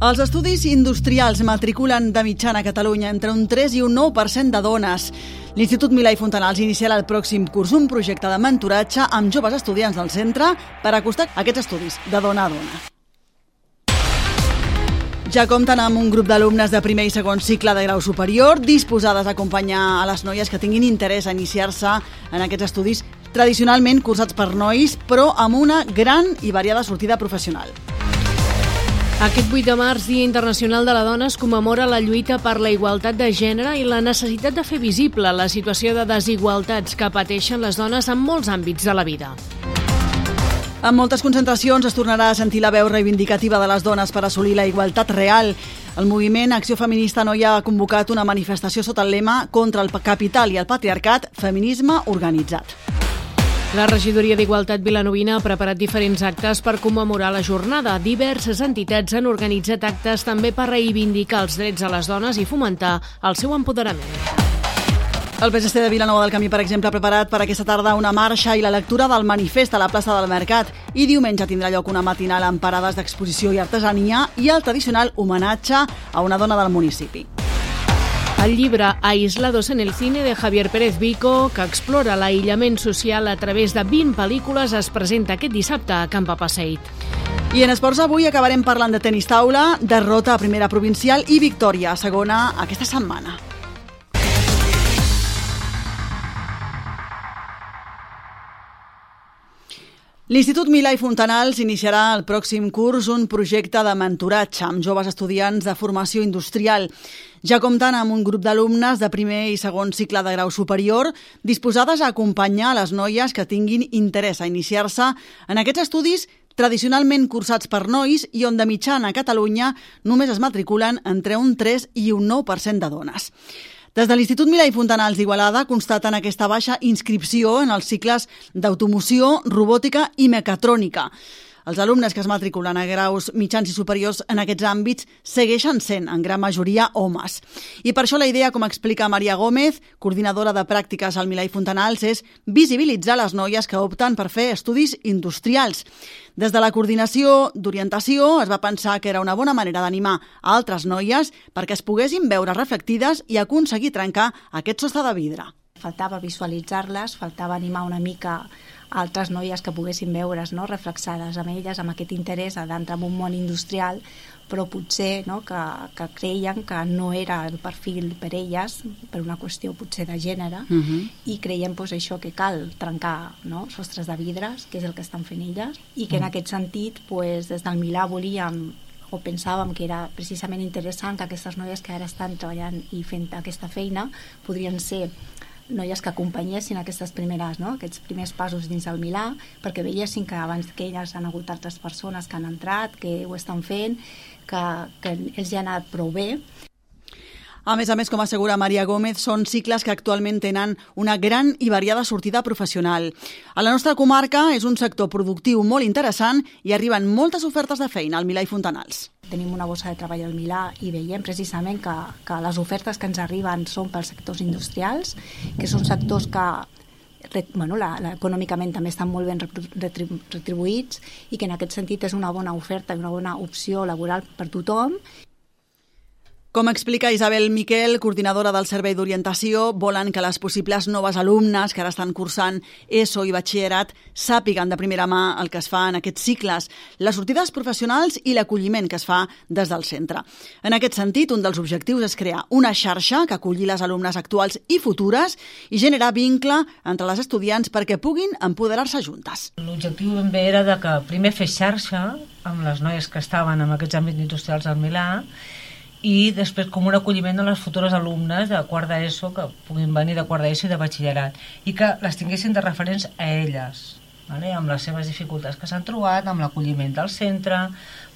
Els estudis industrials matriculen de mitjana a Catalunya entre un 3 i un 9% de dones. L'Institut Milà i Fontanals iniciarà el pròxim curs un projecte de mentoratge amb joves estudiants del centre per acostar aquests estudis de dona a dona. Ja compten amb un grup d'alumnes de primer i segon cicle de grau superior disposades a acompanyar a les noies que tinguin interès a iniciar-se en aquests estudis tradicionalment cursats per nois, però amb una gran i variada sortida professional. Aquest 8 de març, Dia Internacional de la Dona, es commemora la lluita per la igualtat de gènere i la necessitat de fer visible la situació de desigualtats que pateixen les dones en molts àmbits de la vida. En moltes concentracions es tornarà a sentir la veu reivindicativa de les dones per assolir la igualtat real. El moviment Acció Feminista Noia ha convocat una manifestació sota el lema contra el capital i el patriarcat, feminisme organitzat. La regidoria d'Igualtat Vilanovina ha preparat diferents actes per commemorar la jornada. Diverses entitats han organitzat actes també per reivindicar els drets a les dones i fomentar el seu empoderament. El PSC de Vilanova del Camí, per exemple, ha preparat per aquesta tarda una marxa i la lectura del manifest a la plaça del Mercat. I diumenge tindrà lloc una matinal amb parades d'exposició i artesania i el tradicional homenatge a una dona del municipi. El llibre Aislados en el cine de Javier Pérez Vico, que explora l'aïllament social a través de 20 pel·lícules, es presenta aquest dissabte a Camp Passeit. I en esports avui acabarem parlant de tenis taula, derrota a primera provincial i victòria a segona aquesta setmana. L'Institut Milà i Fontanals iniciarà el pròxim curs un projecte de mentoratge amb joves estudiants de formació industrial. Ja compten amb un grup d'alumnes de primer i segon cicle de grau superior disposades a acompanyar les noies que tinguin interès a iniciar-se en aquests estudis tradicionalment cursats per nois i on de mitjana a Catalunya només es matriculen entre un 3 i un 9% de dones. Des de l'Institut Milà i Fontanals d'Igualada constaten aquesta baixa inscripció en els cicles d'automoció, robòtica i mecatrònica. Els alumnes que es matriculen a graus mitjans i superiors en aquests àmbits segueixen sent, en gran majoria, homes. I per això la idea, com explica Maria Gómez, coordinadora de pràctiques al Milà i Fontanals, és visibilitzar les noies que opten per fer estudis industrials. Des de la coordinació d'orientació es va pensar que era una bona manera d'animar altres noies perquè es poguessin veure reflectides i aconseguir trencar aquest sostre de vidre. Faltava visualitzar-les, faltava animar una mica altres noies que poguessin veure's no, reflexades amb elles, amb aquest interès d'entrar en un món industrial, però potser no, que, que creien que no era el perfil per elles, per una qüestió potser de gènere, uh -huh. i creiem pues, això que cal trencar no, sostres de vidres, que és el que estan fent elles, i que uh -huh. en aquest sentit, pues, des del Milà volíem o pensàvem que era precisament interessant que aquestes noies que ara estan treballant i fent aquesta feina podrien ser noies que acompanyessin aquestes primeres, no? aquests primers passos dins del Milà, perquè veiessin que abans que elles han hagut altres persones que han entrat, que ho estan fent, que, que ells ja han anat prou bé a més a més, com assegura Maria Gómez, són cicles que actualment tenen una gran i variada sortida professional. A la nostra comarca és un sector productiu molt interessant i arriben moltes ofertes de feina al Milà i Fontanals. Tenim una bossa de treball al Milà i veiem precisament que, que les ofertes que ens arriben són pels sectors industrials, que són sectors que bueno, la, la, econòmicament també estan molt ben retribuïts i que en aquest sentit és una bona oferta i una bona opció laboral per tothom com explica Isabel Miquel, coordinadora del Servei d'Orientació, volen que les possibles noves alumnes que ara estan cursant ESO i batxillerat sàpiguen de primera mà el que es fa en aquests cicles, les sortides professionals i l'acolliment que es fa des del centre. En aquest sentit, un dels objectius és crear una xarxa que acolli les alumnes actuals i futures i generar vincle entre les estudiants perquè puguin empoderar-se juntes. L'objectiu ben bé era de que primer fer xarxa amb les noies que estaven en aquests àmbits industrials al Milà i després com un acolliment de les futures alumnes de quart d'ESO que puguin venir de quart d'ESO i de batxillerat i que les tinguessin de referents a elles vale? amb les seves dificultats que s'han trobat, amb l'acolliment del centre,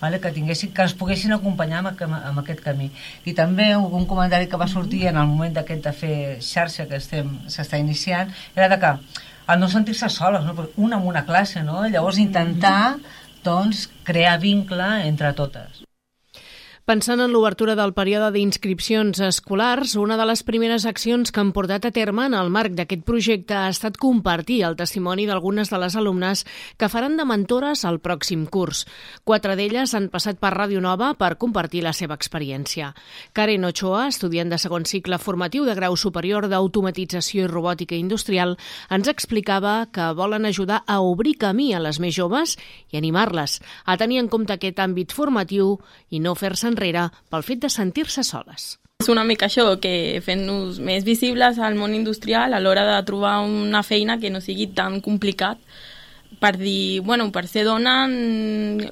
vale? que, tinguessin, que els poguessin acompanyar amb, amb aquest camí. I també un comentari que va sortir en el moment d'aquest de fer xarxa que s'està iniciant, era de que al no sentir-se soles, no? una amb una classe, no? llavors intentar doncs, crear vincle entre totes. Pensant en l'obertura del període d'inscripcions escolars, una de les primeres accions que han portat a terme en el marc d'aquest projecte ha estat compartir el testimoni d'algunes de les alumnes que faran de mentores al pròxim curs. Quatre d'elles han passat per Ràdio Nova per compartir la seva experiència. Karen Ochoa, estudiant de segon cicle formatiu de grau superior d'automatització i robòtica industrial, ens explicava que volen ajudar a obrir camí a les més joves i animar-les a tenir en compte aquest àmbit formatiu i no fer-se enrere pel fet de sentir-se soles. És una mica això, que fent-nos més visibles al món industrial a l'hora de trobar una feina que no sigui tan complicat per dir, bueno, per ser dona,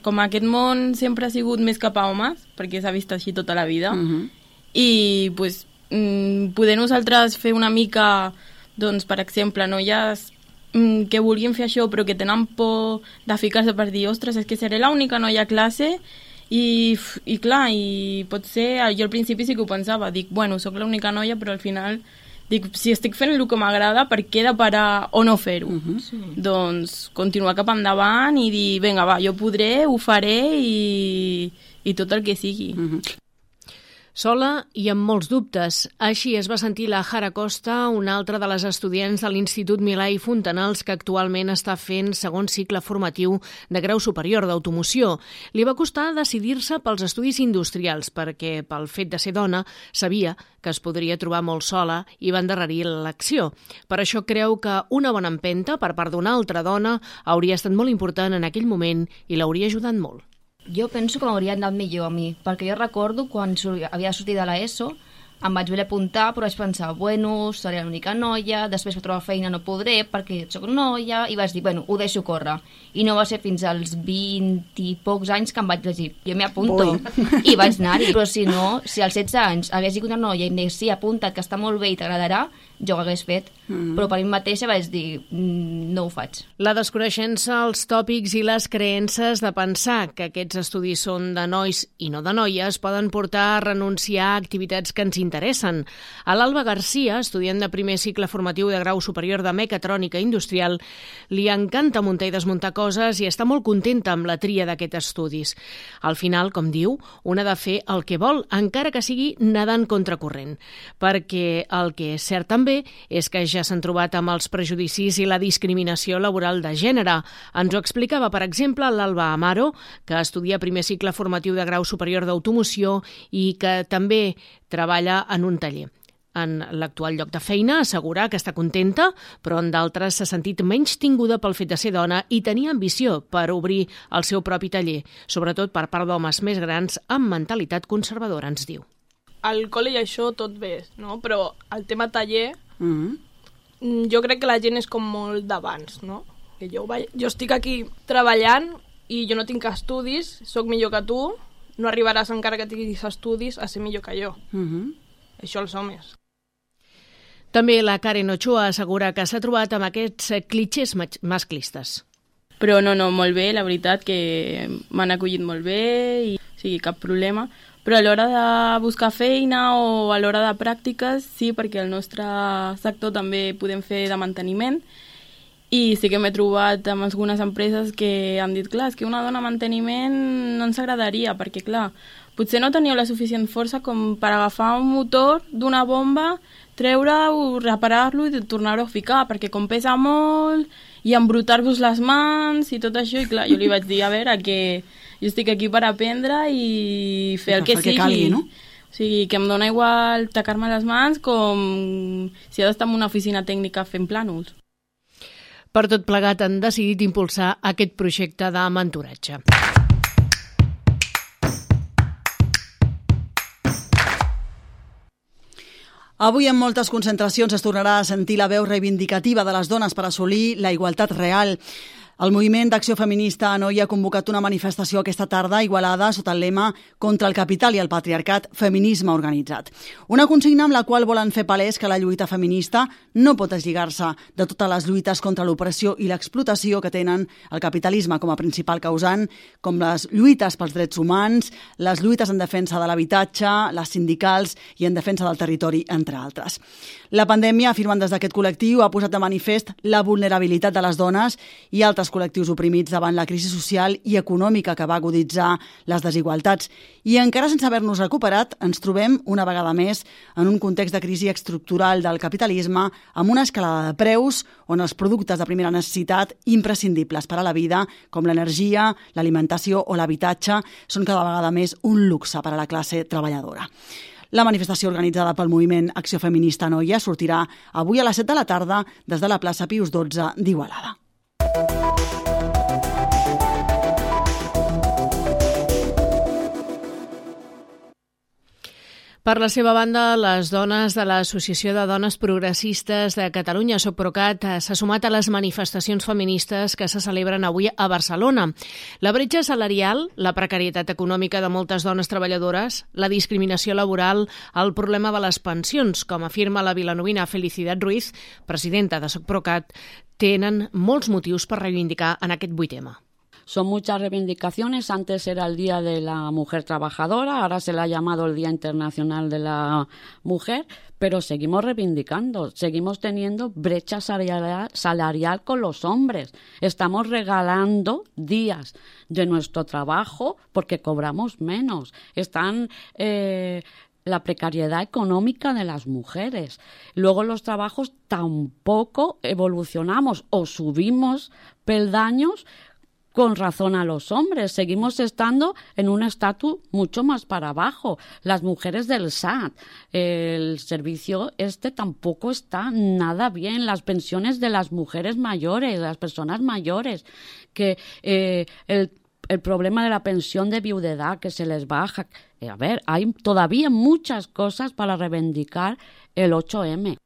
com aquest món sempre ha sigut més cap a homes, perquè s'ha vist així tota la vida, uh mhm. -huh. i pues, mm, poder nosaltres fer una mica, doncs, per exemple, noies mm, que vulguin fer això però que tenen por de ficar-se per dir, ostres, és que seré l'única noia a classe i, i clar, i pot ser, jo al principi sí que ho pensava, dic, bueno, sóc l'única noia, però al final dic, si estic fent el que m'agrada, per què de parar o no fer-ho? Uh -huh. sí. Doncs continuar cap endavant i dir, vinga, va, jo podré, ho faré i, i tot el que sigui. Uh -huh. Sola i amb molts dubtes. Així es va sentir la Jara Costa, una altra de les estudiants de l'Institut Milà i Fontanals que actualment està fent segon cicle formatiu de grau superior d'automoció. Li va costar decidir-se pels estudis industrials perquè, pel fet de ser dona, sabia que es podria trobar molt sola i va endarrerir l'acció. Per això creu que una bona empenta per part d'una altra dona hauria estat molt important en aquell moment i l'hauria ajudat molt. Jo penso que m'hauria anat millor a mi, perquè jo recordo quan havia sortit de l'ESO, em vaig voler apuntar, però vaig pensar, bueno, seré l'única noia, després per trobar feina no podré perquè sóc noia, i vaig dir, bueno, ho deixo córrer. I no va ser fins als 20 i pocs anys que em vaig dir, jo m'hi apunto, i vaig anar-hi. Però si no, si als 16 anys hagués sigut una noia i em digués, sí, apunta't, que està molt bé i t'agradarà, jo ho hagués fet, mm -hmm. però per mi mateixa vaig dir mm, no ho faig. La desconeixença, els tòpics i les creences de pensar que aquests estudis són de nois i no de noies poden portar a renunciar a activitats que ens interessen. A l'Alba Garcia, estudiant de primer cicle formatiu de grau superior de mecatrònica industrial, li encanta muntar i desmuntar coses i està molt contenta amb la tria d'aquests estudis. Al final, com diu, una ha de fer el que vol, encara que sigui nedant contracorrent, perquè el que és cert també és que ja s'han trobat amb els prejudicis i la discriminació laboral de gènere. Ens ho explicava, per exemple, l'Alba Amaro, que estudia primer cicle formatiu de grau superior d'automoció i que també treballa en un taller. En l'actual lloc de feina assegura que està contenta, però en d'altres s'ha sentit menys tinguda pel fet de ser dona i tenia ambició per obrir el seu propi taller, sobretot per part d'homes més grans amb mentalitat conservadora, ens diu al col·le i això tot bé, no? Però el tema taller, mm -hmm. jo crec que la gent és com molt d'abans, no? Que jo, vaig, jo estic aquí treballant i jo no tinc estudis, sóc millor que tu, no arribaràs encara que tinguis estudis a ser millor que jo. Mm -hmm. Això els homes. També la Karen Ochoa assegura que s'ha trobat amb aquests clitxers masclistes. Però no, no, molt bé, la veritat que m'han acollit molt bé i sí, cap problema però a l'hora de buscar feina o a l'hora de pràctiques, sí, perquè el nostre sector també podem fer de manteniment. I sí que m'he trobat amb algunes empreses que han dit, clar, és que una dona manteniment no ens agradaria, perquè, clar, potser no teniu la suficient força com per agafar un motor d'una bomba, treure-ho, reparar-lo i tornar-ho a ficar, perquè com pesa molt i embrutar-vos les mans i tot això, i clar, jo li vaig dir, a veure, que jo estic aquí per aprendre i fer el que, que sigui. Que calgui, no? O sigui, que em dona igual tacar-me les mans com si ha d'estar en una oficina tècnica fent plànols. Per tot plegat han decidit impulsar aquest projecte de mentoratge. Avui en moltes concentracions es tornarà a sentir la veu reivindicativa de les dones per assolir la igualtat real. El moviment d'acció feminista Anoi ha convocat una manifestació aquesta tarda a Igualada sota el lema Contra el capital i el patriarcat, feminisme organitzat. Una consigna amb la qual volen fer palès que la lluita feminista no pot eslligar-se de totes les lluites contra l'opressió i l'explotació que tenen el capitalisme com a principal causant, com les lluites pels drets humans, les lluites en defensa de l'habitatge, les sindicals i en defensa del territori, entre altres. La pandèmia, afirmen des d'aquest col·lectiu, ha posat de manifest la vulnerabilitat de les dones i altres col·lectius oprimits davant la crisi social i econòmica que va aguditzar les desigualtats. I encara sense haver-nos recuperat, ens trobem una vegada més en un context de crisi estructural del capitalisme amb una escalada de preus on els productes de primera necessitat imprescindibles per a la vida, com l'energia, l'alimentació o l'habitatge, són cada vegada més un luxe per a la classe treballadora. La manifestació organitzada pel moviment Acció Feminista Noia sortirà avui a les 7 de la tarda des de la plaça Pius XII d'Igualada. Per la seva banda, les dones de l'Associació de Dones Progressistes de Catalunya, SOPROCAT, s'ha sumat a les manifestacions feministes que se celebren avui a Barcelona. La bretxa salarial, la precarietat econòmica de moltes dones treballadores, la discriminació laboral, el problema de les pensions, com afirma la vilanovina Felicitat Ruiz, presidenta de SOPROCAT, tenen molts motius per reivindicar en aquest vuitema. Son muchas reivindicaciones. Antes era el Día de la Mujer Trabajadora, ahora se le ha llamado el Día Internacional de la Mujer, pero seguimos reivindicando, seguimos teniendo brecha salarial, con los hombres. Estamos regalando días de nuestro trabajo porque cobramos menos. Están. Eh, la precariedad económica de las mujeres. Luego los trabajos tampoco evolucionamos o subimos peldaños con razón a los hombres. Seguimos estando en un estatus mucho más para abajo. Las mujeres del SAT, el servicio este tampoco está nada bien. Las pensiones de las mujeres mayores, las personas mayores, que eh, el, problema de la pensión de viudedad que se les baja. A ver, hay todavía muchas cosas para reivindicar el 8M.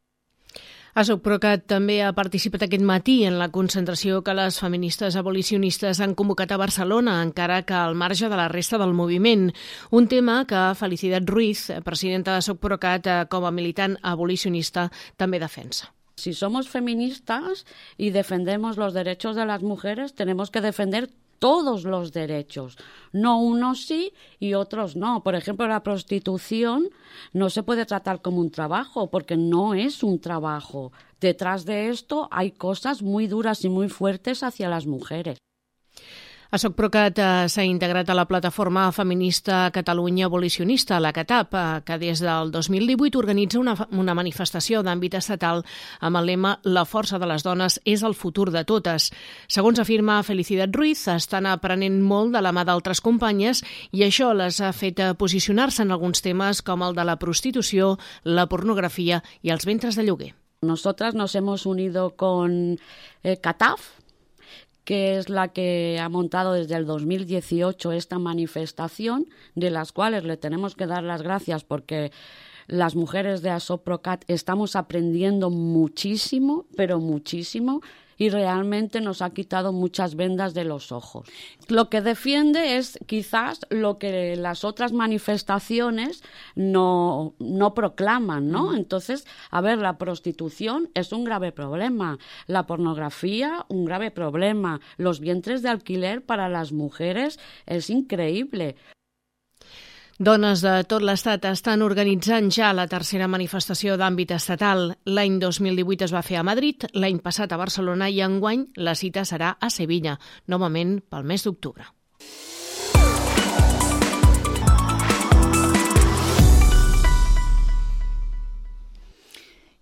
Asocprocat també ha participat aquest matí en la concentració que les feministes abolicionistes han convocat a Barcelona, encara que al marge de la resta del moviment. Un tema que Felicitat Ruiz, presidenta de Socprocat, eh, com a militant abolicionista, també defensa. Si somos feministas y defendemos los derechos de las mujeres, tenemos que defender todos los derechos, no unos sí y otros no. Por ejemplo, la prostitución no se puede tratar como un trabajo porque no es un trabajo. Detrás de esto hay cosas muy duras y muy fuertes hacia las mujeres. A Socprocat eh, s'ha integrat a la plataforma feminista Catalunya Abolicionista, la CATAP, eh, que des del 2018 organitza una, una manifestació d'àmbit estatal amb el lema La força de les dones és el futur de totes. Segons afirma Felicitat Ruiz, estan aprenent molt de la mà d'altres companyes i això les ha fet posicionar-se en alguns temes com el de la prostitució, la pornografia i els ventres de lloguer. Nosotras nos hemos unido con eh, CATAF, que es la que ha montado desde el 2018 esta manifestación, de las cuales le tenemos que dar las gracias porque las mujeres de Asoprocat estamos aprendiendo muchísimo, pero muchísimo, y realmente nos ha quitado muchas vendas de los ojos. Lo que defiende es quizás lo que las otras manifestaciones no, no proclaman, ¿no? Entonces, a ver, la prostitución es un grave problema, la pornografía un grave problema, los vientres de alquiler para las mujeres es increíble. Dones de tot l'Estat estan organitzant ja la tercera manifestació d'àmbit estatal. L'any 2018 es va fer a Madrid, l'any passat a Barcelona i enguany la cita serà a Sevilla, novament pel mes d'octubre.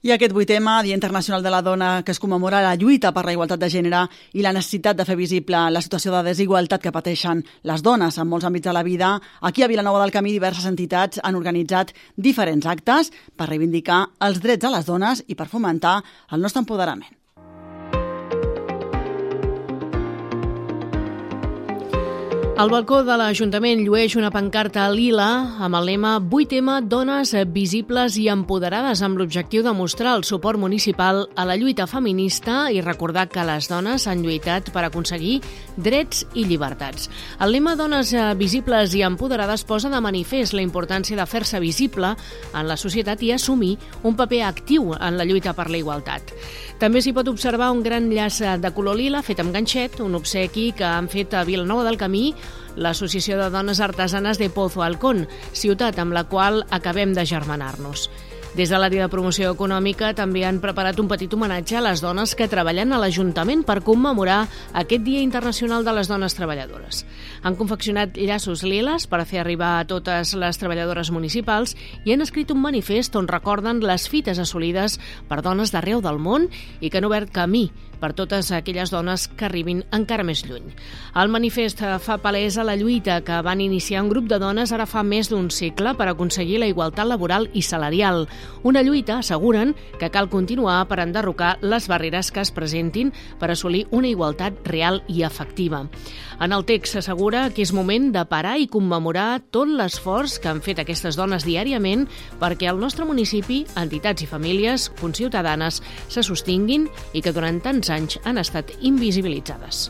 I aquest vuit tema, Dia Internacional de la Dona, que es commemora la lluita per la igualtat de gènere i la necessitat de fer visible la situació de desigualtat que pateixen les dones en molts àmbits de la vida, aquí a Vilanova del Camí diverses entitats han organitzat diferents actes per reivindicar els drets de les dones i per fomentar el nostre empoderament. El balcó de l'Ajuntament llueix una pancarta lila amb el lema 8M dones visibles i empoderades amb l'objectiu de mostrar el suport municipal a la lluita feminista i recordar que les dones han lluitat per aconseguir drets i llibertats. El lema dones visibles i empoderades posa de manifest la importància de fer-se visible en la societat i assumir un paper actiu en la lluita per la igualtat. També s'hi pot observar un gran llaç de color lila fet amb ganxet, un obsequi que han fet a Vilanova del Camí l'Associació de Dones Artesanes de Pozo Alcón, ciutat amb la qual acabem de germanar-nos. Des de l'àrea de promoció econòmica també han preparat un petit homenatge a les dones que treballen a l'Ajuntament per commemorar aquest Dia Internacional de les Dones Treballadores. Han confeccionat llaços liles per fer arribar a totes les treballadores municipals i han escrit un manifest on recorden les fites assolides per dones d'arreu del món i que han obert camí per totes aquelles dones que arribin encara més lluny. El manifest fa palesa la lluita que van iniciar un grup de dones ara fa més d'un segle per aconseguir la igualtat laboral i salarial. Una lluita, asseguren, que cal continuar per enderrocar les barreres que es presentin per assolir una igualtat real i efectiva. En el text s'assegura que és moment de parar i commemorar tot l'esforç que han fet aquestes dones diàriament perquè al nostre municipi, entitats i famílies conciutadanes se sostinguin i que durant tants anys han estat invisibilitzades.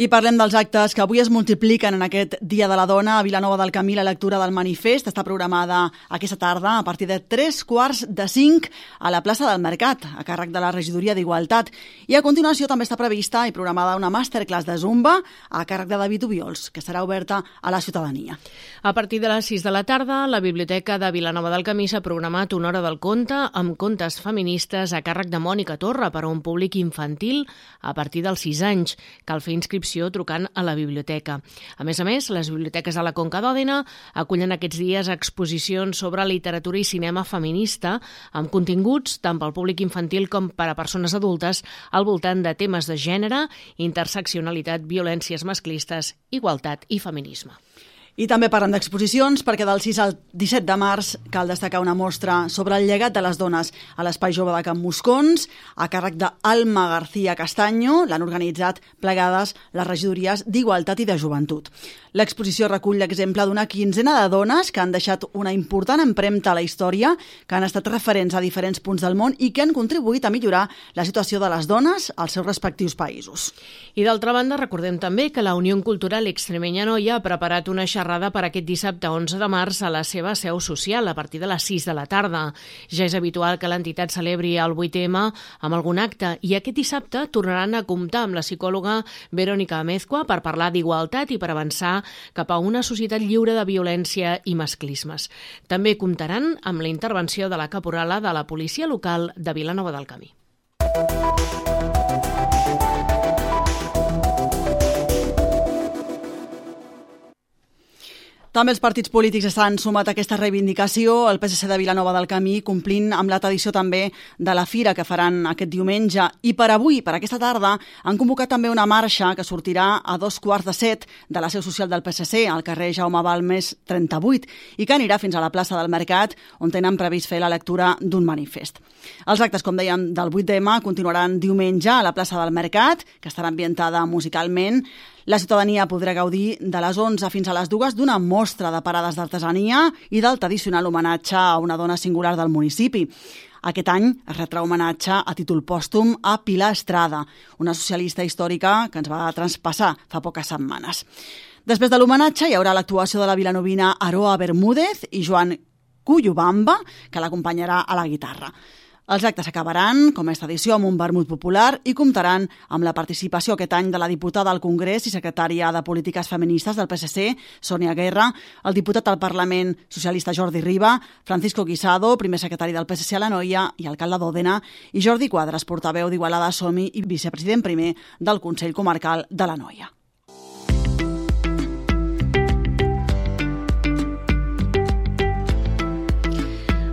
I parlem dels actes que avui es multipliquen en aquest Dia de la Dona. A Vilanova del Camí la lectura del manifest està programada aquesta tarda a partir de tres quarts de cinc a la plaça del Mercat, a càrrec de la Regidoria d'Igualtat. I a continuació també està prevista i programada una masterclass de Zumba a càrrec de David Ubiols, que serà oberta a la ciutadania. A partir de les 6 de la tarda, la Biblioteca de Vilanova del Camí s'ha programat una hora del conte amb contes feministes a càrrec de Mònica Torra per a un públic infantil a partir dels 6 anys. Cal fer inscripció inscripció trucant a la biblioteca. A més a més, les biblioteques de la Conca d'Òdena acullen aquests dies exposicions sobre literatura i cinema feminista amb continguts tant pel públic infantil com per a persones adultes al voltant de temes de gènere, interseccionalitat, violències masclistes, igualtat i feminisme. I també parlen d'exposicions perquè del 6 al 17 de març cal destacar una mostra sobre el llegat de les dones a l'Espai Jove de Can Moscons a càrrec d'Alma García Castanyo. L'han organitzat plegades les regidories d'Igualtat i de Joventut. L'exposició recull l'exemple d'una quinzena de dones que han deixat una important empremta a la història, que han estat referents a diferents punts del món i que han contribuït a millorar la situació de les dones als seus respectius països. I d'altra banda, recordem també que la Unió Cultural Extremenya Noia ha preparat una xerrada per aquest dissabte 11 de març a la seva seu social a partir de les 6 de la tarda. Ja és habitual que l'entitat celebri el 8M amb algun acte i aquest dissabte tornaran a comptar amb la psicòloga Verónica Amezcua per parlar d'igualtat i per avançar cap a una societat lliure de violència i masclismes. També comptaran amb la intervenció de la caporala de la policia local de Vilanova del Camí. També els partits polítics estan sumat a aquesta reivindicació. El PSC de Vilanova del Camí complint amb la tradició també de la fira que faran aquest diumenge. I per avui, per aquesta tarda, han convocat també una marxa que sortirà a dos quarts de set de la seu social del PSC, al carrer Jaume Balmes 38, i que anirà fins a la plaça del Mercat, on tenen previst fer la lectura d'un manifest. Els actes, com dèiem, del 8M continuaran diumenge a la plaça del Mercat, que estarà ambientada musicalment. La ciutadania podrà gaudir de les 11 fins a les 2 d'una mostra de parades d'artesania i del tradicional homenatge a una dona singular del municipi. Aquest any es retrà homenatge a títol pòstum a Pilar Estrada, una socialista històrica que ens va traspassar fa poques setmanes. Després de l'homenatge hi haurà l'actuació de la vilanovina Aroa Bermúdez i Joan Cuyubamba, que l'acompanyarà a la guitarra. Els actes acabaran, com aquesta edició, amb un vermut popular i comptaran amb la participació aquest any de la diputada al Congrés i secretària de Polítiques Feministes del PSC, Sònia Guerra, el diputat al Parlament socialista Jordi Riba, Francisco Guisado, primer secretari del PSC a la Noia i alcalde d'Òdena, i Jordi Quadres, portaveu d'Igualada Somi i vicepresident primer del Consell Comarcal de la Noia.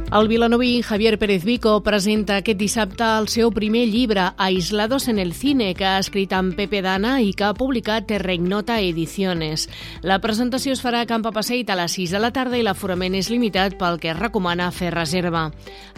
El vilanoví Javier Pérez Vico presenta aquest dissabte el seu primer llibre, Aislados en el cine, que ha escrit amb Pepe Dana i que ha publicat Terregnota Ediciones. La presentació es farà a Camp Passeig a les 6 de la tarda i l'aforament és limitat pel que es recomana fer reserva.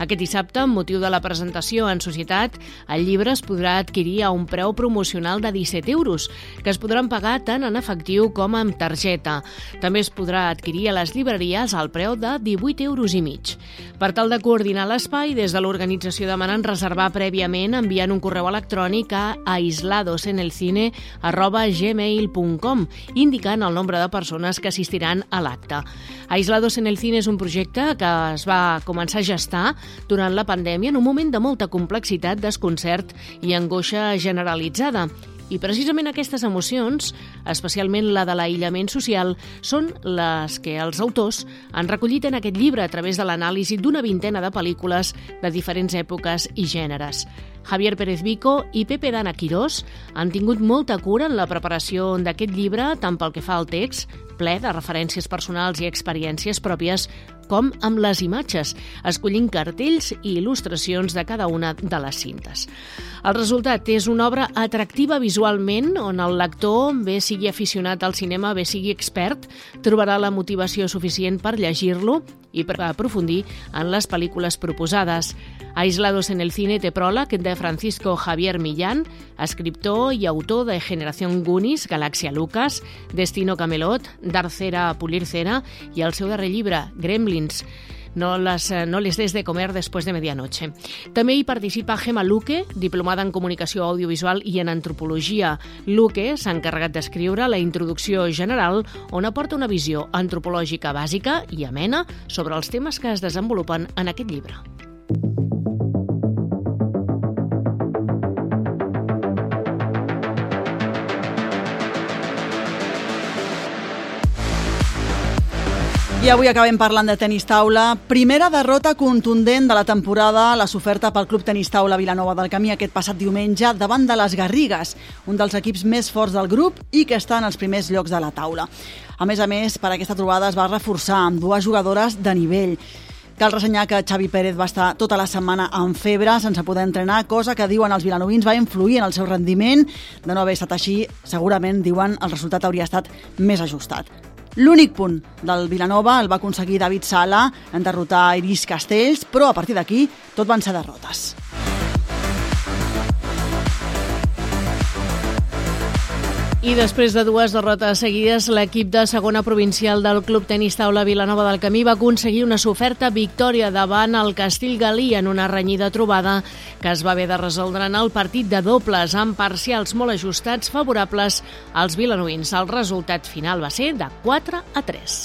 Aquest dissabte, amb motiu de la presentació en societat, el llibre es podrà adquirir a un preu promocional de 17 euros, que es podran pagar tant en efectiu com amb targeta. També es podrà adquirir a les llibreries al preu de 18 euros i mig. Per tal de coordinar l'espai, des de l'organització demanen reservar prèviament enviant un correu electrònic a aisladosenelcine.gmail.com indicant el nombre de persones que assistiran a l'acte. Aislados en el Cine és un projecte que es va començar a gestar durant la pandèmia en un moment de molta complexitat, desconcert i angoixa generalitzada I precisament aquestes emocions, especialment la de l'aïllament social, són les que els autors han recollit en aquest llibre a través de l'anàlisi d'una vintena de pel·lícules de diferents èpoques i gèneres. Javier Pérez Vico i Pepe Dana Quirós han tingut molta cura en la preparació d'aquest llibre, tant pel que fa al text, ple de referències personals i experiències pròpies, com amb les imatges, escollint cartells i il·lustracions de cada una de les cintes. El resultat és una obra atractiva visualment, on el lector, bé sigui aficionat al cinema, bé sigui expert, trobarà la motivació suficient per llegir-lo i per aprofundir en les pel·lícules proposades. Aislados en el cine té pròleg de Francisco Javier Millán, escriptor i autor de Generación Goonies, Galàxia Lucas, Destino Camelot, Darcera Pulir Cera i el seu darrer llibre, Gremlins, no, les, eh, no les des de comer després de medianoche. També hi participa Gemma Luque, diplomada en comunicació audiovisual i en antropologia. Luque s'ha encarregat d'escriure la introducció general on aporta una visió antropològica bàsica i amena sobre els temes que es desenvolupen en aquest llibre. I avui acabem parlant de tenis taula. Primera derrota contundent de la temporada, la soferta pel Club Tenis Taula Vilanova del Camí aquest passat diumenge davant de les Garrigues, un dels equips més forts del grup i que està en els primers llocs de la taula. A més a més, per aquesta trobada es va reforçar amb dues jugadores de nivell. Cal ressenyar que Xavi Pérez va estar tota la setmana en febre, sense poder entrenar, cosa que diuen els vilanovins va influir en el seu rendiment. De no haver estat així, segurament, diuen, el resultat hauria estat més ajustat. L'únic punt del Vilanova el va aconseguir David Sala en derrotar Iris Castells, però a partir d'aquí tot van ser derrotes. I després de dues derrotes seguides, l'equip de segona provincial del Club Tenis Taula Vilanova del Camí va aconseguir una soferta victòria davant el Castellgalí en una renyida trobada que es va haver de resoldre en el partit de dobles amb parcials molt ajustats favorables als vilanovins. El resultat final va ser de 4 a 3.